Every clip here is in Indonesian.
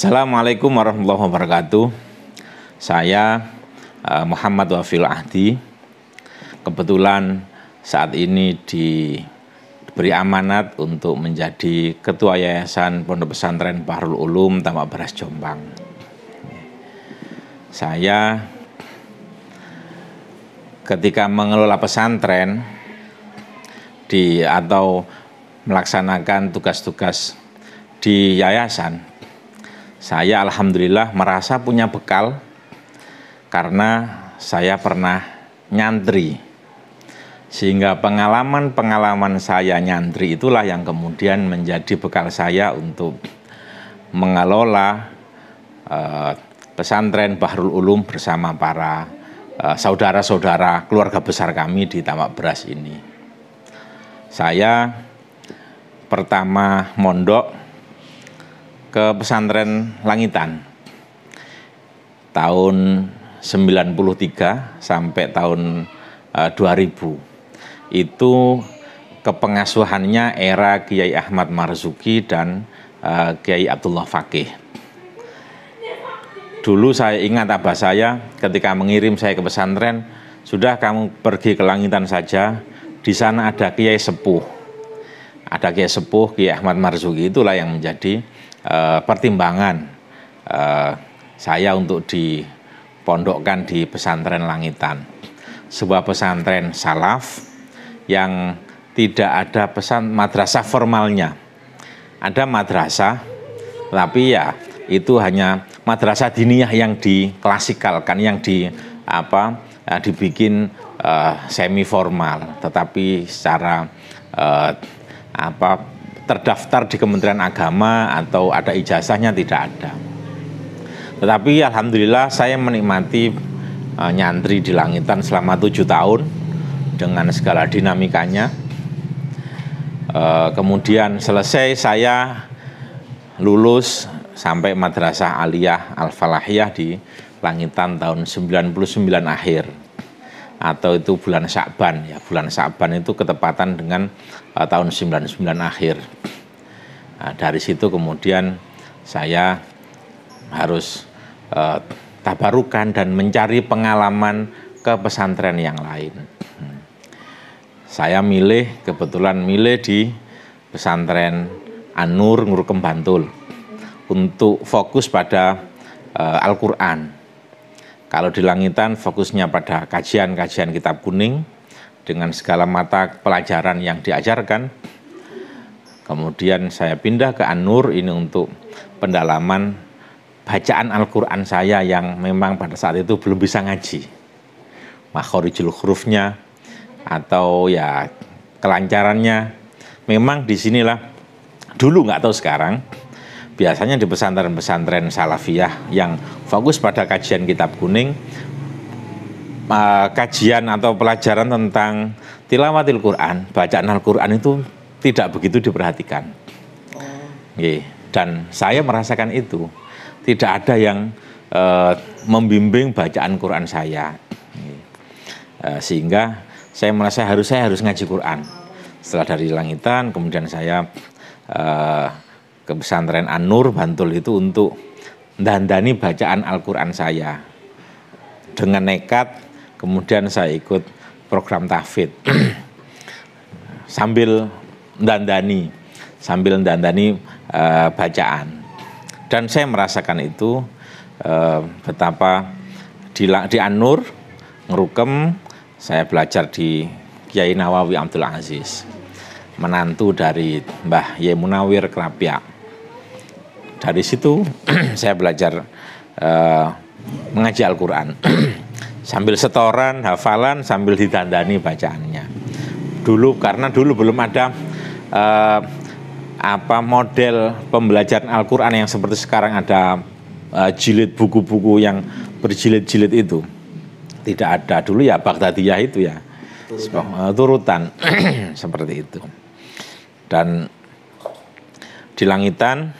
Assalamualaikum warahmatullahi wabarakatuh. Saya uh, Muhammad Wafil Ahdi. Kebetulan saat ini diberi amanat untuk menjadi Ketua Yayasan Pondok Pesantren Bahrul Ulum Tamak Beras Jombang. Saya ketika mengelola pesantren di atau melaksanakan tugas-tugas di yayasan, saya alhamdulillah merasa punya bekal karena saya pernah nyantri. Sehingga pengalaman-pengalaman saya nyantri itulah yang kemudian menjadi bekal saya untuk mengelola uh, pesantren Bahrul Ulum bersama para uh, saudara-saudara keluarga besar kami di Tamak Beras ini. Saya pertama mondok ke pesantren Langitan tahun 93 sampai tahun uh, 2000 itu kepengasuhannya era Kiai Ahmad Marzuki dan uh, Kiai Abdullah Fakih. Dulu saya ingat abah saya ketika mengirim saya ke pesantren, sudah kamu pergi ke langitan saja, di sana ada Kiai Sepuh. Ada Kiai Sepuh, Kiai Ahmad Marzuki itulah yang menjadi uh, pertimbangan uh, saya untuk dipondokkan di pesantren Langitan. Sebuah pesantren salaf yang tidak ada pesan madrasah formalnya. Ada madrasah, tapi ya itu hanya madrasah diniyah yang diklasikalkan, yang di apa uh, dibikin uh, semi formal, tetapi secara uh, apa terdaftar di Kementerian Agama atau ada ijazahnya tidak ada. Tetapi alhamdulillah saya menikmati uh, nyantri di langitan selama tujuh tahun dengan segala dinamikanya. Uh, kemudian selesai saya lulus sampai Madrasah Aliyah Al-Falahiyah di Langitan tahun 99 akhir atau itu bulan Syakban. Ya bulan Syakban itu ketepatan dengan uh, tahun 99 akhir. Nah, dari situ kemudian saya harus uh, tabarukan dan mencari pengalaman ke pesantren yang lain. Hmm. saya milih kebetulan milih di pesantren Anur Ngurukem Bantul untuk fokus pada uh, Al-Quran kalau di langitan fokusnya pada kajian-kajian kitab kuning dengan segala mata pelajaran yang diajarkan. Kemudian saya pindah ke An-Nur ini untuk pendalaman bacaan Al-Quran saya yang memang pada saat itu belum bisa ngaji. Makhorijul hurufnya atau ya kelancarannya. Memang di sinilah dulu nggak tahu sekarang biasanya di pesantren-pesantren salafiyah yang fokus pada kajian kitab kuning, uh, kajian atau pelajaran tentang tilawatil Quran, bacaan Al-Quran itu tidak begitu diperhatikan. Oh. Dan saya merasakan itu, tidak ada yang uh, membimbing bacaan Quran saya. Uh, sehingga saya merasa harus saya harus ngaji Quran. Setelah dari langitan, kemudian saya uh, ke pesantren An-Nur Bantul itu untuk dandani bacaan Al-Quran saya. Dengan nekat, kemudian saya ikut program tahfid. sambil dandani, sambil dandani uh, bacaan. Dan saya merasakan itu uh, betapa di, di An-Nur, ngerukem, saya belajar di Kiai Nawawi Abdul Aziz menantu dari Mbah Yemunawir Kerapiak dari situ saya belajar uh, mengaji Al-Quran sambil setoran, hafalan, sambil ditandani bacaannya. Dulu karena dulu belum ada uh, apa model pembelajaran Al-Quran yang seperti sekarang ada uh, jilid buku-buku yang berjilid-jilid itu. Tidak ada dulu ya Baghdadiyah itu ya turutan, turutan. seperti itu. Dan di langitan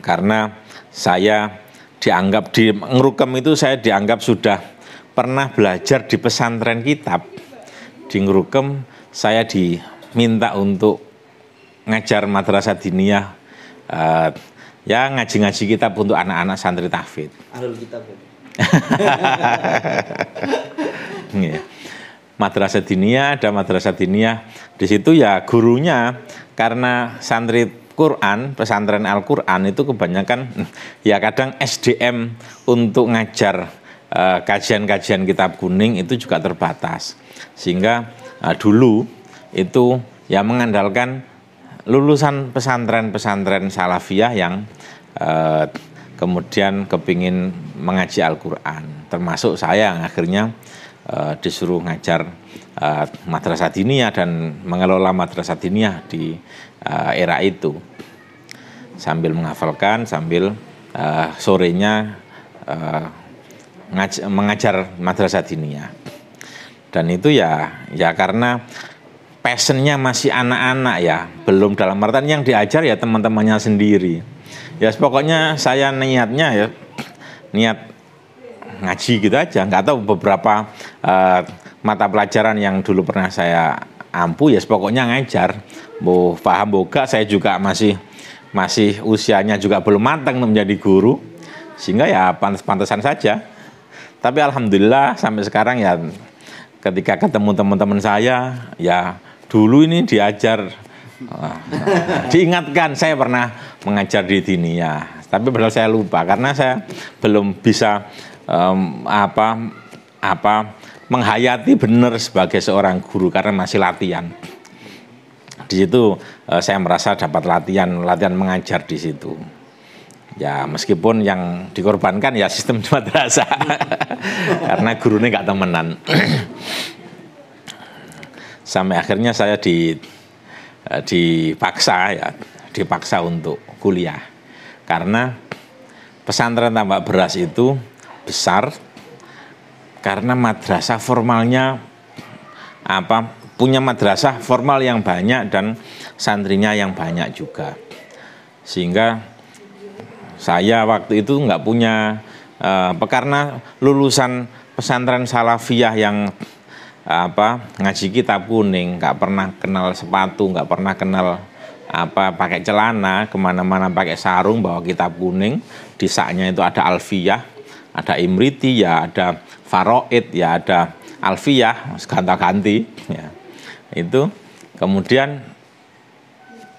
karena saya dianggap di ngerukem itu saya dianggap sudah pernah belajar di pesantren kitab di ngerukem saya diminta untuk ngajar madrasah diniyah uh, ya ngaji-ngaji kitab untuk anak-anak santri tahfidz. Ahlul kitab. ya. Iya. Madrasah diniyah ada madrasah diniyah di situ ya gurunya karena santri Quran pesantren Al Quran itu kebanyakan ya kadang SDM untuk ngajar eh, kajian-kajian kitab kuning itu juga terbatas. Sehingga eh, dulu itu ya mengandalkan lulusan pesantren-pesantren salafiyah yang eh, kemudian kepingin mengaji Al-Quran. Termasuk saya yang akhirnya eh, disuruh ngajar eh, madrasah diniyah dan mengelola madrasah diniyah di eh, era itu. Sambil menghafalkan sambil eh, sorenya eh, ngaj- mengajar madrasah diniyah. Dan itu ya ya karena passionnya masih anak-anak ya belum dalam artian yang diajar ya teman-temannya sendiri. Ya pokoknya saya niatnya ya niat ngaji gitu aja. Nggak tahu beberapa eh, mata pelajaran yang dulu pernah saya ampuh ya pokoknya ngajar bu paham boga saya juga masih masih usianya juga belum matang menjadi guru. Sehingga ya pantas-pantasan saja. Tapi alhamdulillah sampai sekarang ya ketika ketemu teman-teman saya ya dulu ini diajar. Diingatkan saya pernah mengajar di Dinia tapi padahal saya lupa karena saya belum bisa em, apa apa menghayati benar sebagai seorang guru karena masih latihan. Di situ eh, saya merasa dapat latihan latihan mengajar di situ. Ya meskipun yang dikorbankan ya sistem madrasah. Karena gurunya nggak temenan. Sampai akhirnya saya di eh, dipaksa ya dipaksa untuk kuliah. Karena pesantren tambak beras itu besar karena madrasah formalnya apa punya madrasah formal yang banyak dan santrinya yang banyak juga. Sehingga saya waktu itu nggak punya eh, karena lulusan pesantren salafiyah yang apa ngaji kitab kuning nggak pernah kenal sepatu nggak pernah kenal apa pakai celana ke mana-mana pakai sarung bawa kitab kuning di saknya itu ada alfiyah ada imriti ya ada faroid ya ada alfiyah ganti-ganti ya. Itu kemudian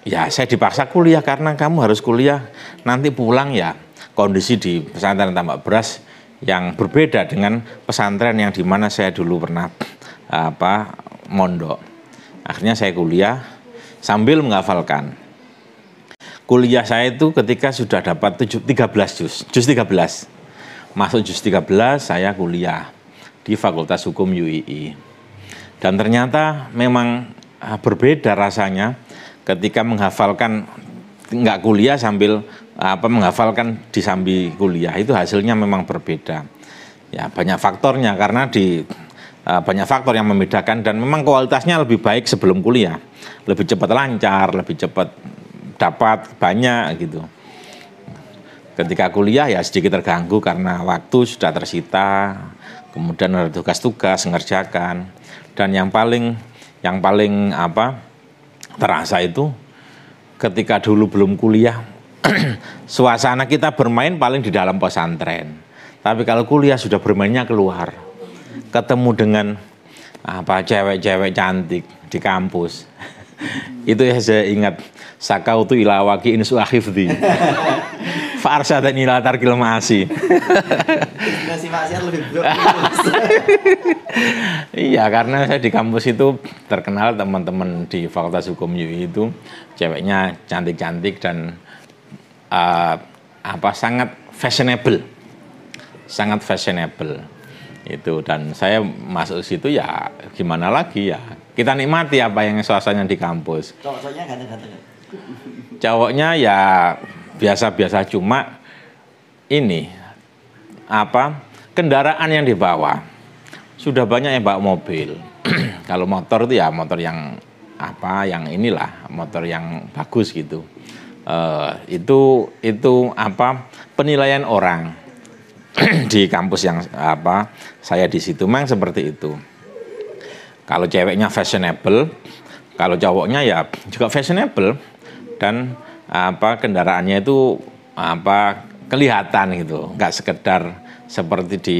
ya saya dipaksa kuliah karena kamu harus kuliah nanti pulang ya. Kondisi di pesantren tambak beras yang berbeda dengan pesantren yang di mana saya dulu pernah apa mondok. Akhirnya saya kuliah sambil menghafalkan. Kuliah saya itu ketika sudah dapat 7, 13 juz juz 13 masuk juz 13 saya kuliah di Fakultas Hukum UII dan ternyata memang ah, berbeda rasanya ketika menghafalkan nggak kuliah sambil apa menghafalkan di sambil kuliah. Itu hasilnya memang berbeda. Ya banyak faktornya karena di uh, banyak faktor yang membedakan dan memang kualitasnya lebih baik sebelum kuliah. Lebih cepat lancar lebih cepat dapat banyak gitu ketika kuliah ya sedikit terganggu karena waktu sudah tersita kemudian ada tugas-tugas mengerjakan. Dan yang paling yang paling apa terasa itu ketika dulu belum kuliah suasana kita bermain paling di dalam pesantren. Tapi kalau kuliah sudah bermainnya keluar ketemu dengan apa cewek-cewek cantik di kampus. Itu ya saya ingat. Sakautu ilawaki insu akhifdi farsa dan ila tarkil masi Nasi maksiat lebih buruk. iya karena saya di kampus itu terkenal teman-teman di Fakultas Hukum UI itu ceweknya cantik-cantik dan eh, apa sangat fashionable sangat fashionable itu dan saya masuk situ ya gimana lagi ya kita nikmati apa yang suasananya di kampus Cowok-cowoknya ganteng-ganteng. ya? cowoknya ya biasa-biasa cuma ini apa kendaraan yang dibawa. Sudah banyak yang bawa mobil. Kalau motor itu ya motor yang apa yang inilah motor yang bagus gitu. Eh, itu itu apa penilaian orang. Di kampus yang apa saya di situ memang seperti itu. Kalau ceweknya fashionable kalau cowoknya ya juga fashionable. Dan apa kendaraannya itu apa kelihatan gitu, nggak sekedar seperti di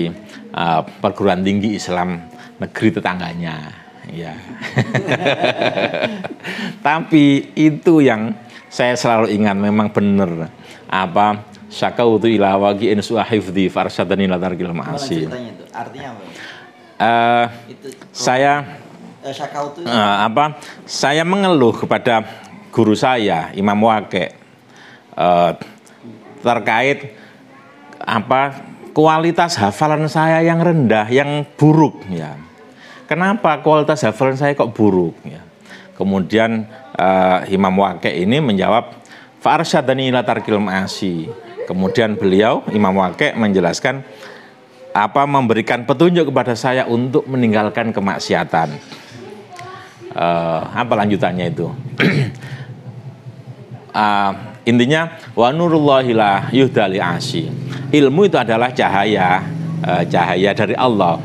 uh, perguruan tinggi Islam negeri tetangganya, ya. Tapi itu yang saya selalu ingat memang benar. Apa syakautu ila wagi in suahifdi farsadani latarkil ma'asi. artinya apa? Uh, itu saya Eh, apa saya mengeluh kepada guru saya Imam Wake. Eh, terkait apa kualitas hafalan saya yang rendah yang buruk ya. Kenapa kualitas hafalan saya kok buruk ya? Kemudian eh, Imam Wake ini menjawab Farsyadani ila tarkil ma'asi. Kemudian beliau Imam Wake menjelaskan apa memberikan petunjuk kepada saya untuk meninggalkan kemaksiatan? Eh, apa lanjutannya itu? Ah, intinya wa nurullahi la yuhdali asi. Ilmu itu adalah cahaya, eh, cahaya dari Allah.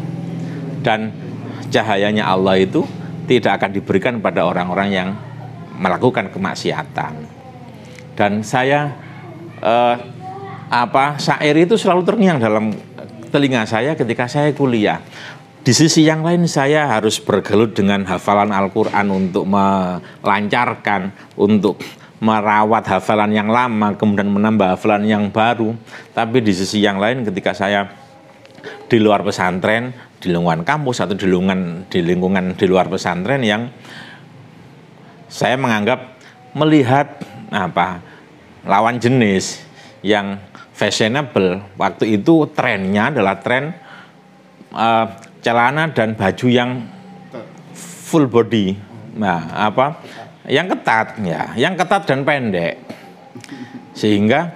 Dan cahayanya Allah itu tidak akan diberikan pada orang-orang yang melakukan kemaksiatan. Dan saya eh, apa syair itu selalu terngiang dalam telinga saya ketika saya kuliah. Di sisi yang lain saya harus bergelut dengan hafalan Al-Quran untuk melancarkan, untuk merawat hafalan yang lama, kemudian menambah hafalan yang baru. Tapi di sisi yang lain ketika saya di luar pesantren, di lingkungan kampus atau di lingkungan di lingkungan di luar pesantren yang saya menganggap melihat apa lawan jenis yang fashionable waktu itu trennya adalah tren eh, celana dan baju yang full body nah apa yang ketat ya. Yang ketat dan pendek. Sehingga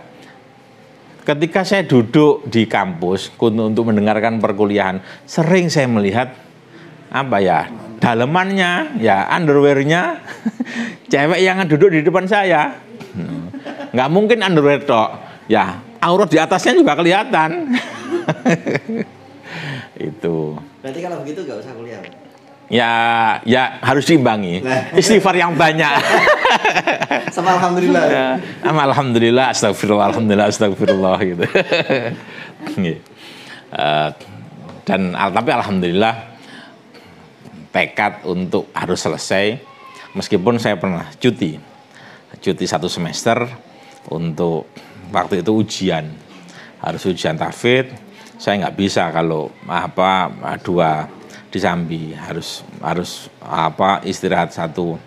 ketika saya duduk di kampus untuk, mendengarkan perkuliahan sering saya melihat apa ya dalemannya ya underwearnya cewek yang duduk di depan saya. Nggak mungkin underwear tok. Ya aurat di atasnya juga kelihatan. Itu. Berarti kalau begitu nggak usah kuliah? Ya ya harus diimbangi. Nah. istighfar yang banyak. Sama alhamdulillah. Ya, alhamdulillah astagfirullah alhamdulillah astagfirullah gitu. Eh, dan al- tapi alhamdulillah tekad untuk harus selesai meskipun saya pernah cuti. Cuti satu semester untuk waktu itu ujian. Harus ujian tafid saya nggak bisa kalau apa dua disambi harus harus apa istirahat satu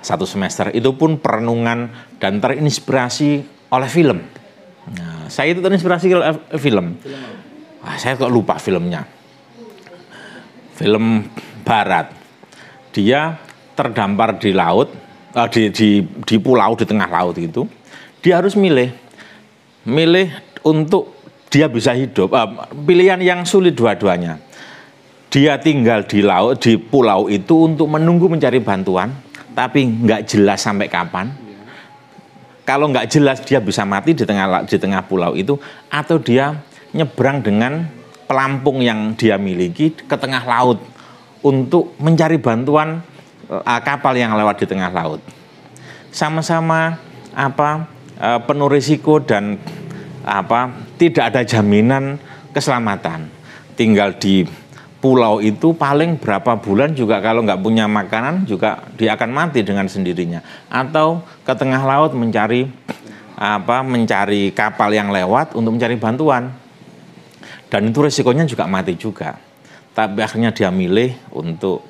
satu semester. Itu pun perenungan dan terinspirasi oleh film. Nah, saya itu terinspirasi oleh film. Wah, saya kok lupa filmnya. Film barat. Dia terdampar di laut eh, di, di di pulau di tengah laut itu. Dia harus milih milih untuk dia bisa hidup eh, pilihan yang sulit dua-duanya dia tinggal di laut di pulau itu untuk menunggu mencari bantuan tapi nggak jelas sampai kapan kalau nggak jelas dia bisa mati di tengah di tengah pulau itu atau dia nyebrang dengan pelampung yang dia miliki ke tengah laut untuk mencari bantuan eh, kapal yang lewat di tengah laut. Sama-sama apa eh, penuh risiko dan apa tidak ada jaminan keselamatan. Tinggal di pulau itu paling berapa bulan juga kalau nggak punya makanan juga dia akan mati dengan sendirinya. Atau ke tengah laut mencari apa mencari kapal yang lewat untuk mencari bantuan. Dan itu resikonya juga mati juga. Tapi akhirnya dia milih untuk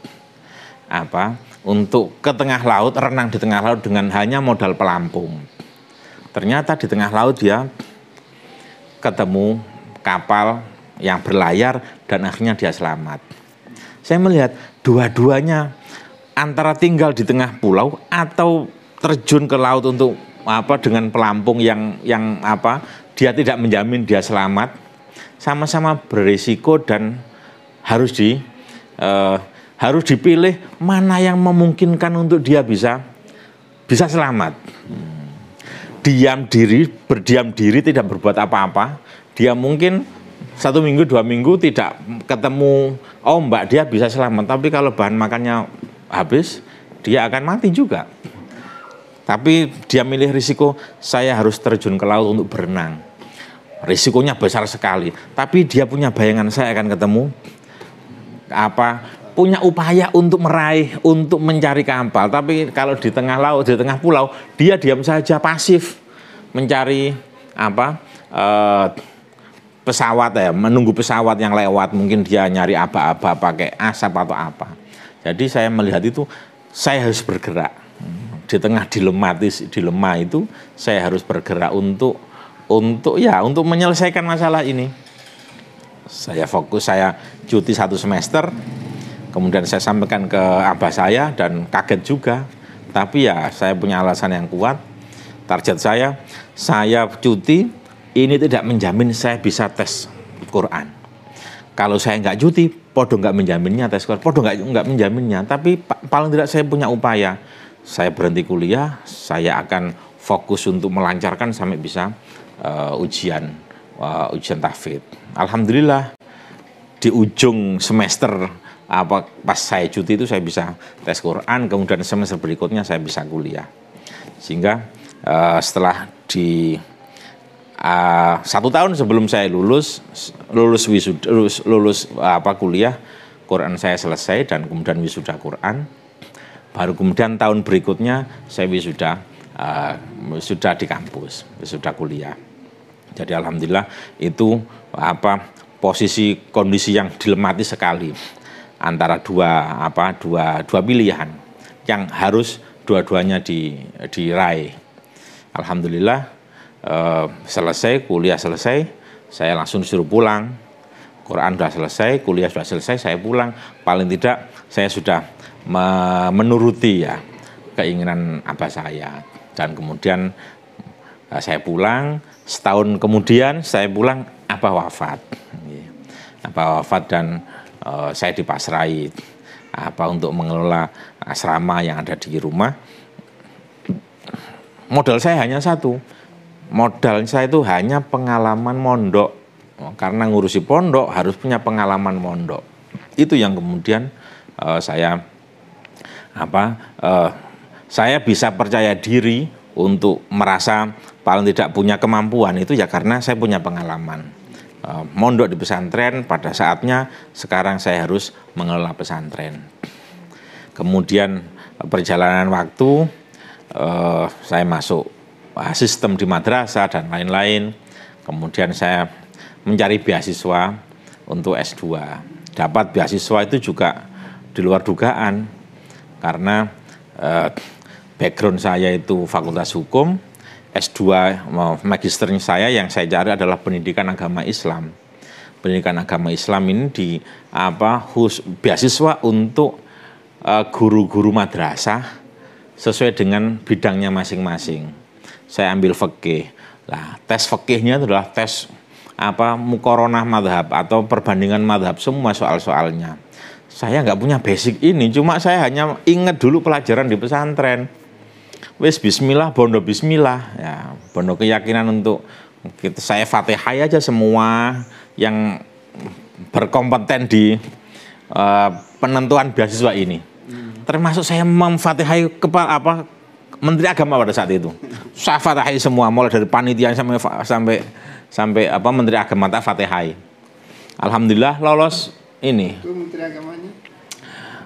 apa untuk ke tengah laut renang di tengah laut dengan hanya modal pelampung. Ternyata di tengah laut dia ketemu kapal yang berlayar dan akhirnya dia selamat. Saya melihat dua-duanya antara tinggal di tengah pulau atau terjun ke laut untuk apa dengan pelampung yang yang apa dia tidak menjamin dia selamat sama-sama berisiko dan harus di eh, harus dipilih mana yang memungkinkan untuk dia bisa bisa selamat diam diri, berdiam diri, tidak berbuat apa-apa, dia mungkin satu minggu, dua minggu tidak ketemu ombak, dia bisa selamat. Tapi kalau bahan makannya habis, dia akan mati juga. Tapi dia milih risiko saya harus terjun ke laut untuk berenang. Risikonya besar sekali. Tapi dia punya bayangan saya akan ketemu apa punya upaya untuk meraih, untuk mencari kapal. Tapi kalau di tengah laut, di tengah pulau, dia diam saja pasif mencari apa eh, pesawat ya, menunggu pesawat yang lewat. Mungkin dia nyari apa-apa pakai asap atau apa. Jadi saya melihat itu, saya harus bergerak di tengah dilematis dilema itu saya harus bergerak untuk untuk ya untuk menyelesaikan masalah ini. Saya fokus saya cuti satu semester, kemudian saya sampaikan ke abah saya dan kaget juga. Tapi ya saya punya alasan yang kuat. Target saya, saya cuti ini tidak menjamin saya bisa tes Quran. Kalau saya nggak cuti, podo nggak menjaminnya tes Quran, podo nggak nggak menjaminnya. Tapi paling tidak saya punya upaya saya berhenti kuliah, saya akan fokus untuk melancarkan sampai bisa uh, ujian uh, ujian tahfidz. Alhamdulillah di ujung semester apa pas saya cuti itu saya bisa tes Quran, kemudian semester berikutnya saya bisa kuliah. Sehingga uh, setelah di uh, satu tahun sebelum saya lulus lulus wisuda lulus, lulus apa kuliah Quran saya selesai dan kemudian wisuda Quran. Baru kemudian tahun berikutnya saya wisuda uh, sudah di kampus sudah kuliah. Jadi alhamdulillah itu apa posisi kondisi yang dilematis sekali antara dua apa dua dua pilihan yang harus dua-duanya di diraih. Alhamdulillah uh, selesai kuliah selesai saya langsung suruh pulang. Quran sudah selesai kuliah sudah selesai saya pulang. Paling tidak saya sudah menuruti ya keinginan abah saya. Dan kemudian eh, saya pulang. Setahun kemudian saya pulang abah wafat. Abah wafat dan uh, saya dipasrai apa untuk mengelola asrama yang ada di rumah. Modal saya hanya satu modal saya itu hanya pengalaman mondok. Karena ngurusi pondok harus punya pengalaman mondok. Itu yang kemudian uh, saya apa uh, saya bisa percaya diri untuk merasa paling tidak punya kemampuan itu ya karena saya punya pengalaman. Uh, mondok di pesantren pada saatnya sekarang saya harus mengelola pesantren. Kemudian perjalanan waktu uh, saya masuk sistem di madrasah dan lain-lain kemudian saya mencari beasiswa untuk S2 dapat beasiswa itu juga di luar dugaan karena eh, background saya itu Fakultas Hukum, S2 magisternya saya yang saya cari adalah pendidikan agama Islam. Pendidikan agama Islam ini di apa hus, beasiswa untuk eh, guru-guru uh, madrasah sesuai dengan bidangnya masing-masing. Saya ambil fikih. Lah, tes fikihnya adalah tes apa mukoronah madhab atau perbandingan madhab semua soal-soalnya saya nggak punya basic ini, cuma saya hanya ingat dulu pelajaran di pesantren. Wes bismillah, bondo bismillah. Ya, bondo keyakinan untuk kita, saya fatihah aja semua yang berkompeten di uh, penentuan beasiswa ini. Hmm. Termasuk saya memfatihai kepala apa Menteri Agama pada saat itu. Saya fatihai semua mulai dari panitia sampai sampai sampai apa Menteri Agama tak fatihai. Alhamdulillah lolos ini. Itu Menteri Agamanya?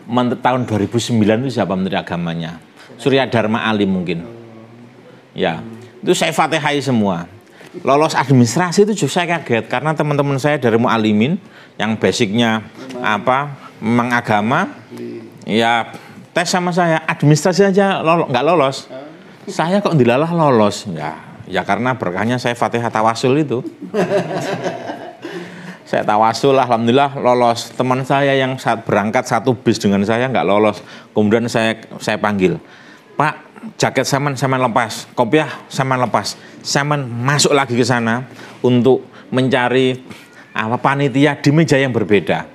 Menteri, tahun 2009 itu siapa Menteri Agamanya? Surya Dharma Ali mungkin. Ya, itu saya fatihai semua. Lolos administrasi itu juga saya kaget karena teman-teman saya dari Mu'alimin yang basicnya apa memang agama ya tes sama saya administrasi aja lolo, nggak lolos. Saya kok dilalah lolos? Ya ya karena berkahnya saya fatihah tawasul itu. Saya tawasul alhamdulillah lolos. Teman saya yang saat berangkat satu bis dengan saya nggak lolos. Kemudian saya saya panggil pak jaket saman saman lepas kopiah saman lepas saman masuk lagi ke sana untuk mencari apa panitia di meja yang berbeda.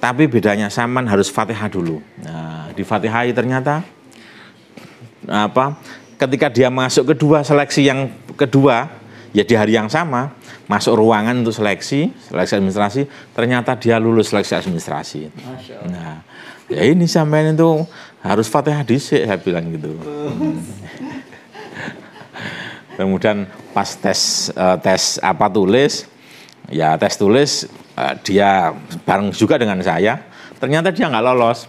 Tapi bedanya saman harus fatihah dulu. Nah, di fatihah ternyata apa ketika dia masuk kedua seleksi yang kedua ya di hari yang sama masuk ruangan untuk seleksi seleksi administrasi ternyata dia lulus seleksi administrasi. Nah ya ini sampai itu harus fatihah disik saya bilang gitu. Kemudian pas tes eh, tes apa tulis ya tes tulis eh, dia bareng juga dengan saya ternyata dia nggak lolos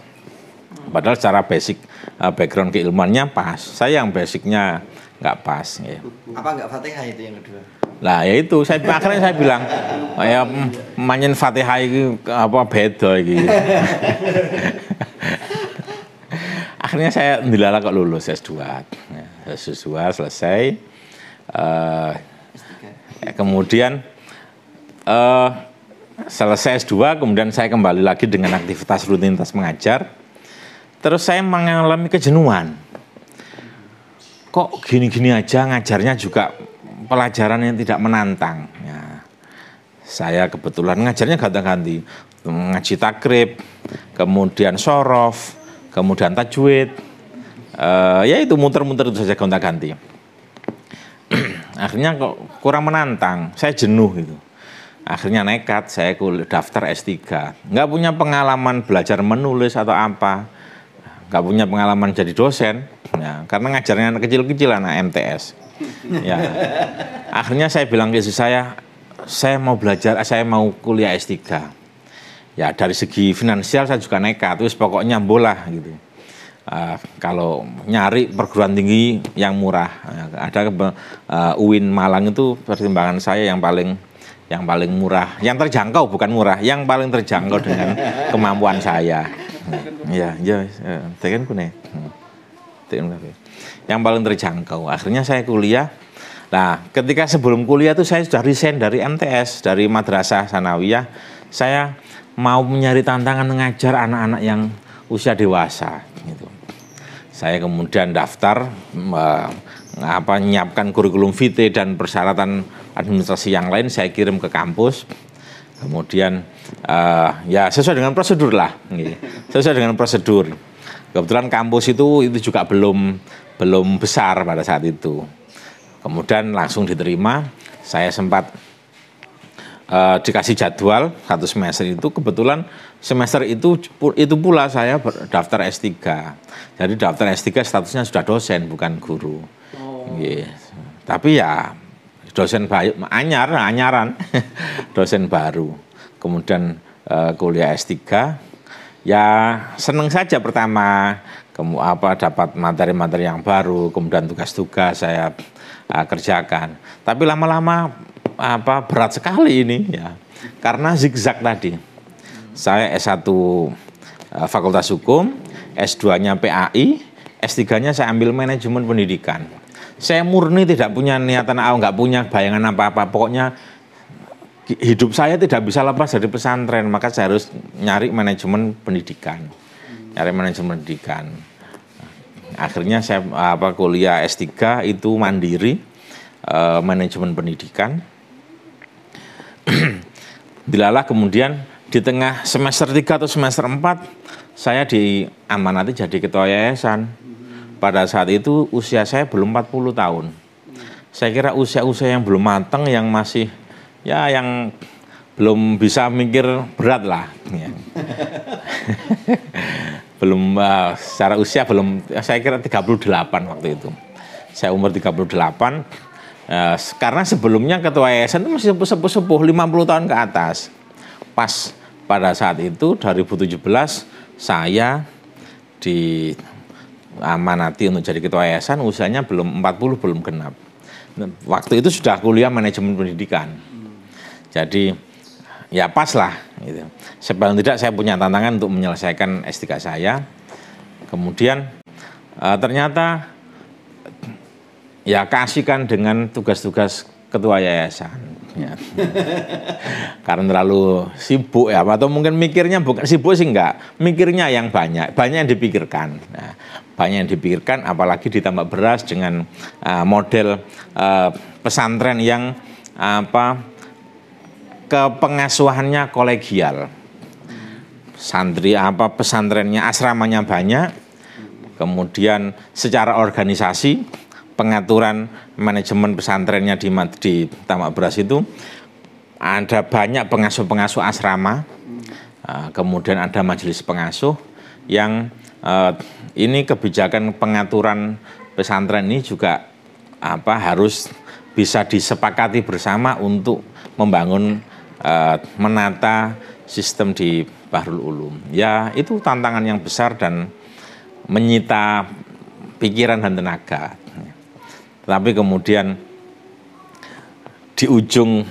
padahal secara basic eh, background keilmuannya pas saya yang basicnya nggak pas ya. Apa enggak Fatihah itu yang kedua? Lah ya itu saya akhirnya saya bilang "Oh, ya mm, manyen Fatihah iki apa beda iki. akhirnya saya dilala kok lulus S2. Ya, S2 selesai. Eh, ya, kemudian eh, selesai S2 kemudian saya kembali lagi dengan aktivitas rutinitas mengajar. Terus saya mengalami kejenuhan. Kok gini-gini aja ngajarnya juga pelajaran yang tidak menantang. Ya. Saya kebetulan ngajarnya ganti-ganti. Ngaji takrib, kemudian sorof, kemudian tajwid. Eh, ya itu muter-muter itu saja gonta-ganti. Akhirnya kok kurang menantang, saya jenuh itu. Akhirnya nekat, saya daftar S3. Nggak punya pengalaman belajar menulis atau apa. Nggak punya pengalaman jadi dosen. Ya, karena ngajarnya anak kecil-kecil, anak MTS. Ya. Akhirnya saya bilang ke istri saya, saya mau belajar, saya mau kuliah S3. Ya dari segi finansial saya juga nekat, terus pokoknya bola gitu. Uh, kalau nyari perguruan tinggi yang murah, ada uh, UIN Malang itu pertimbangan saya yang paling yang paling murah, yang terjangkau bukan murah, yang paling terjangkau dengan kemampuan saya. Ya, ya, tekan kune. Tekan kafe. Yang paling terjangkau. Akhirnya saya kuliah. Nah, ketika sebelum kuliah itu saya sudah resign dari MTS, dari Madrasah Sanawiyah. Saya mau mencari tantangan mengajar anak-anak yang usia dewasa gitu. Saya kemudian daftar eh, apa menyiapkan kurikulum vitae dan persyaratan administrasi yang lain saya kirim ke kampus. Kemudian eh, ya sesuai dengan prosedur lah, gitu. sesuai dengan prosedur. Kebetulan kampus itu itu juga belum belum besar pada saat itu. Kemudian langsung diterima. Saya sempat eh, dikasih jadwal satu semester itu kebetulan semester itu itu pula saya daftar S3. Jadi daftar S3 statusnya sudah dosen bukan guru. Iya. Tapi ya dosen bayu anyar anyaran. Dosen baru. Kemudian eh, kuliah S3 ya seneng saja pertama. Kemu apa dapat materi-materi yang baru kemudian tugas-tugas saya uh, kerjakan. Tapi lama-lama apa berat sekali ini ya. Karena zigzag tadi. Saya S1 uh, Fakultas Hukum S2-nya PAI S3-nya saya ambil manajemen pendidikan saya murni tidak punya niatan ah, nggak punya bayangan apa-apa. Pokoknya hidup saya tidak bisa lepas dari pesantren. Maka saya harus nyari manajemen pendidikan. Nyari manajemen pendidikan. Akhirnya saya apa kuliah S3 itu mandiri eh, manajemen pendidikan. Dilalah kemudian di tengah semester 3 atau semester 4 saya diamanati jadi ketua yayasan pada saat itu usia saya belum 40 tahun. Saya kira usia-usia yang belum matang yang masih ya yang belum bisa mikir berat lah. Ya. belum uh, secara usia belum saya kira 38 waktu itu. Saya umur 38 uh, karena sebelumnya ketua yayasan itu masih sepuh-sepuh 50 tahun ke atas. Pas pada saat itu 2017 saya di amanati untuk jadi ketua yayasan usianya belum 40 belum genap waktu itu sudah kuliah manajemen pendidikan jadi ya pas lah gitu. Sepaling tidak saya punya tantangan untuk menyelesaikan S3 saya. Kemudian eh, ternyata ya kasihkan dengan tugas-tugas ketua yayasan. Ya. Karena terlalu sibuk ya, atau mungkin mikirnya bukan sibuk sih enggak, mikirnya yang banyak, banyak yang dipikirkan. Nah, banyak yang dipikirkan, apalagi ditambah beras dengan uh, model uh, pesantren yang apa kepengasuhannya kolegial. Santri apa pesantrennya asramanya banyak. Kemudian secara organisasi pengaturan manajemen pesantrennya di di Tamak Beras itu ada banyak pengasuh-pengasuh asrama. Uh, kemudian ada majelis pengasuh yang uh, ini kebijakan pengaturan pesantren ini juga apa harus bisa disepakati bersama untuk membangun uh, menata sistem di Bahrul Ulum. Ya, itu tantangan yang besar dan menyita pikiran dan tenaga. Tapi kemudian di ujung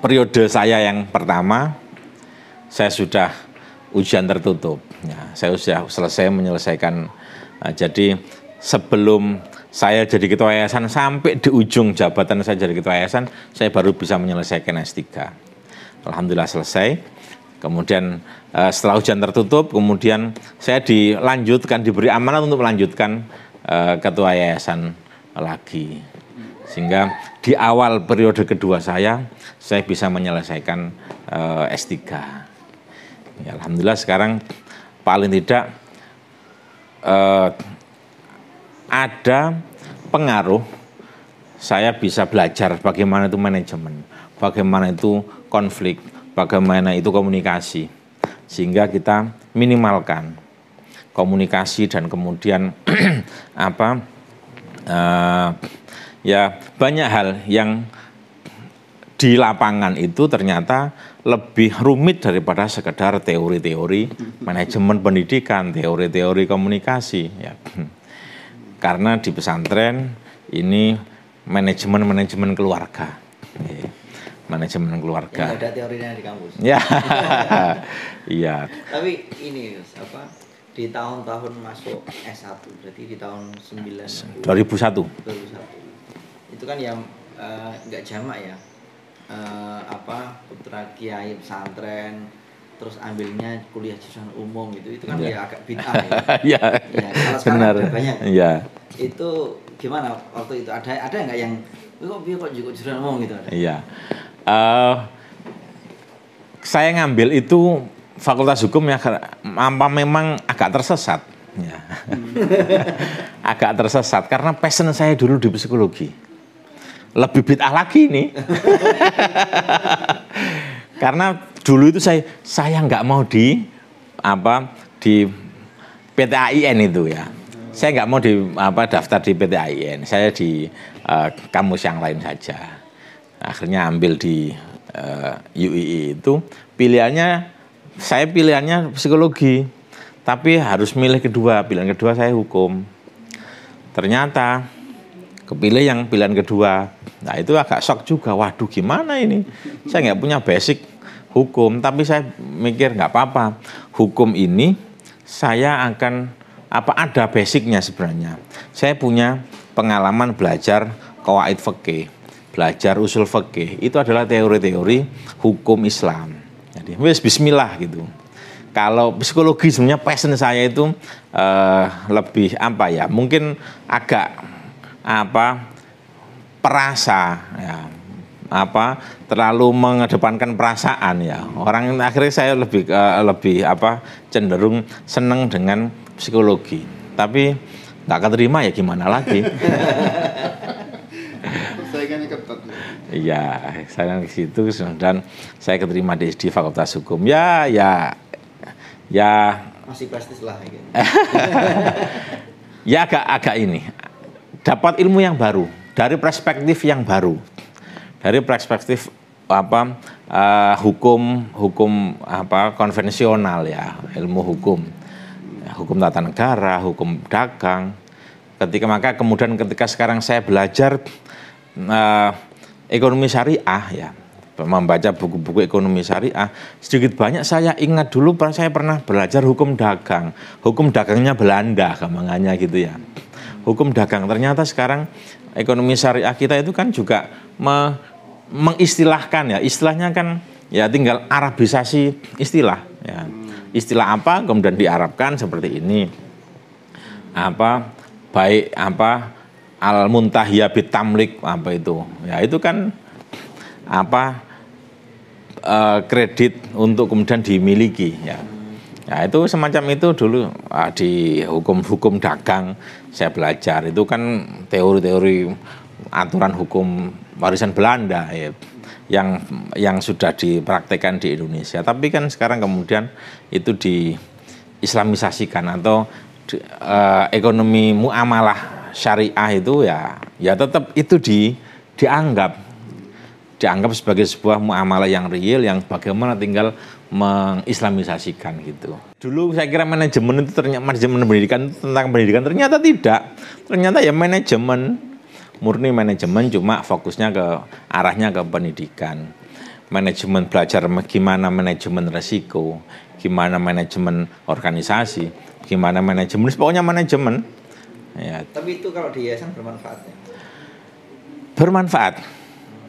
periode saya yang pertama, saya sudah ujian tertutup. Ya, saya sudah selesai menyelesaikan. Nah, jadi sebelum saya jadi ketua yayasan sampai di ujung jabatan saya jadi ketua yayasan, saya baru bisa menyelesaikan S3. Alhamdulillah selesai. Kemudian eh, setelah ujian tertutup, kemudian saya dilanjutkan, diberi amanat untuk melanjutkan eh, ketua yayasan lagi. Sehingga di awal periode kedua saya, saya bisa menyelesaikan uh, eh, S3. Ya, Alhamdulillah sekarang paling tidak uh, ada pengaruh saya bisa belajar bagaimana itu manajemen, bagaimana itu konflik, bagaimana itu komunikasi. Sehingga kita minimalkan komunikasi dan kemudian apa uh, ya banyak hal yang di lapangan itu ternyata lebih rumit daripada sekedar teori-teori manajemen pendidikan, teori-teori komunikasi. Ya. Karena di pesantren ini manajemen-manajemen keluarga. Ya. Manajemen keluarga. Ya, ada teorinya di kampus. Ya, iya. Tapi ini apa? Di tahun-tahun masuk S1 berarti di tahun 9 2001. 2001 itu kan yang uh, nggak jamak ya uh, apa putra kiai pesantren terus ambilnya kuliah jurusan umum gitu itu kan yeah. ya agak bid'ah ya. Iya. ya, kalau benar. banyak. Iya. Itu gimana waktu itu ada ada nggak yang kok biar kok juga jurusan umum gitu? Iya. Uh, saya ngambil itu fakultas hukum ya apa memang agak tersesat ya. Agak tersesat karena passion saya dulu di psikologi lebih bid'ah lagi nih. Karena dulu itu saya saya nggak mau di apa di PT AIN itu ya. Saya nggak mau di apa daftar di PT AIN. Saya di uh, kampus yang lain saja. Akhirnya ambil di uh, eh, UII itu pilihannya saya pilihannya psikologi. Tapi harus milih kedua. Pilihan kedua saya hukum. Ternyata kepilih yang pilihan kedua. Nah itu agak shock juga. Waduh gimana ini? Saya nggak punya basic hukum, tapi saya mikir nggak apa-apa. Hukum ini saya akan apa ada basicnya sebenarnya. Saya punya pengalaman belajar kawaid fikih, belajar usul fikih. Itu adalah teori-teori hukum Islam. Jadi wes Bismillah gitu. Kalau psikologi sebenarnya passion saya itu uh, lebih apa ya? Mungkin agak apa perasa ya apa terlalu mengedepankan perasaan ya orang akhirnya saya lebih uh, lebih apa cenderung seneng dengan psikologi tapi nggak keterima ya gimana lagi Iya, saya di situ dan saya keterima di, di Fakultas Hukum. Ya, ya, ya. Masih prestis lah. Gitu. ya agak agak ini, dapat ilmu yang baru dari perspektif yang baru. Dari perspektif apa uh, hukum hukum apa konvensional ya ilmu hukum. Hukum tata negara hukum dagang. Ketika maka kemudian ketika sekarang saya belajar uh, ekonomi syariah ya membaca buku-buku ekonomi syariah sedikit banyak saya ingat dulu saya pernah belajar hukum dagang. Hukum dagangnya Belanda gampangannya gitu ya hukum dagang. Ternyata sekarang ekonomi syariah kita itu kan juga me, mengistilahkan ya, istilahnya kan ya tinggal arabisasi istilah ya. Istilah apa kemudian diarabkan seperti ini. Apa baik apa al muntahiyah bitamlik apa itu. Ya itu kan apa uh, kredit untuk kemudian dimiliki ya Ya itu semacam itu dulu ah, di hukum-hukum dagang saya belajar itu kan teori-teori aturan hukum warisan Belanda ya, yang yang sudah dipraktekkan di Indonesia. Tapi kan sekarang kemudian itu di Islamisasikan atau di, uh, ekonomi muamalah syariah itu ya ya tetap itu di dianggap dianggap sebagai sebuah muamalah yang real yang bagaimana tinggal mengislamisasikan gitu. Dulu saya kira manajemen itu ternyata manajemen pendidikan tentang pendidikan ternyata tidak. Ternyata ya manajemen murni manajemen cuma fokusnya ke arahnya ke pendidikan. Manajemen belajar gimana manajemen resiko, gimana manajemen organisasi, gimana manajemen, pokoknya manajemen. Ya. Tapi itu kalau di yayasan bermanfaat ya? Bermanfaat.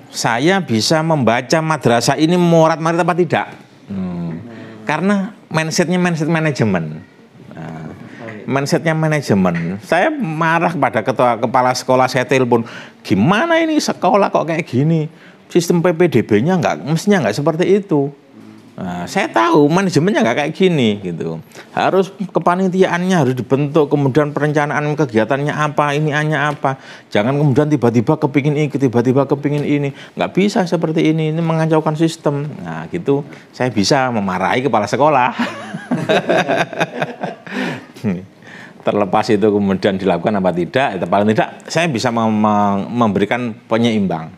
Saya bisa membaca madrasah ini morat marit apa tidak? Hmm. Karena mindsetnya mindset manajemen. Nah, mindsetnya manajemen. Saya marah kepada ketua kepala sekolah saya telepon, gimana ini sekolah kok kayak gini? Sistem PPDB-nya nggak, mestinya nggak seperti itu. Nah, saya tahu manajemennya nggak kayak gini gitu. Harus kepanitiaannya harus dibentuk, kemudian perencanaan kegiatannya apa, ini hanya apa. Jangan kemudian tiba-tiba kepingin ini, tiba-tiba kepingin ini. Nggak bisa seperti ini, ini mengacaukan sistem. Nah gitu, saya bisa memarahi kepala sekolah. Terlepas itu kemudian dilakukan apa tidak, itu paling tidak saya bisa memberikan penyeimbang,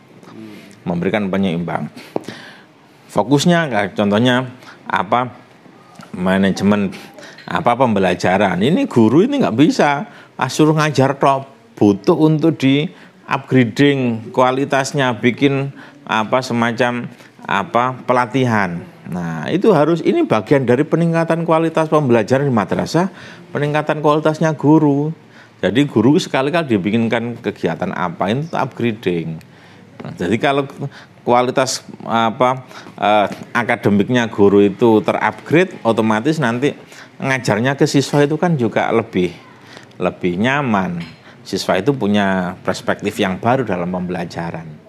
memberikan penyeimbang fokusnya contohnya apa? Manajemen apa pembelajaran. Ini guru ini nggak bisa. Asuruh ngajar top butuh untuk di upgrading kualitasnya bikin apa semacam apa pelatihan. Nah itu harus ini bagian dari peningkatan kualitas pembelajaran di madrasah peningkatan kualitasnya guru. Jadi guru sekali-kali dibikinkan kegiatan apa itu upgrading. Nah, jadi kalau kualitas apa eh, akademiknya guru itu terupgrade, otomatis nanti ngajarnya ke siswa itu kan juga lebih lebih nyaman. Siswa itu punya perspektif yang baru dalam pembelajaran.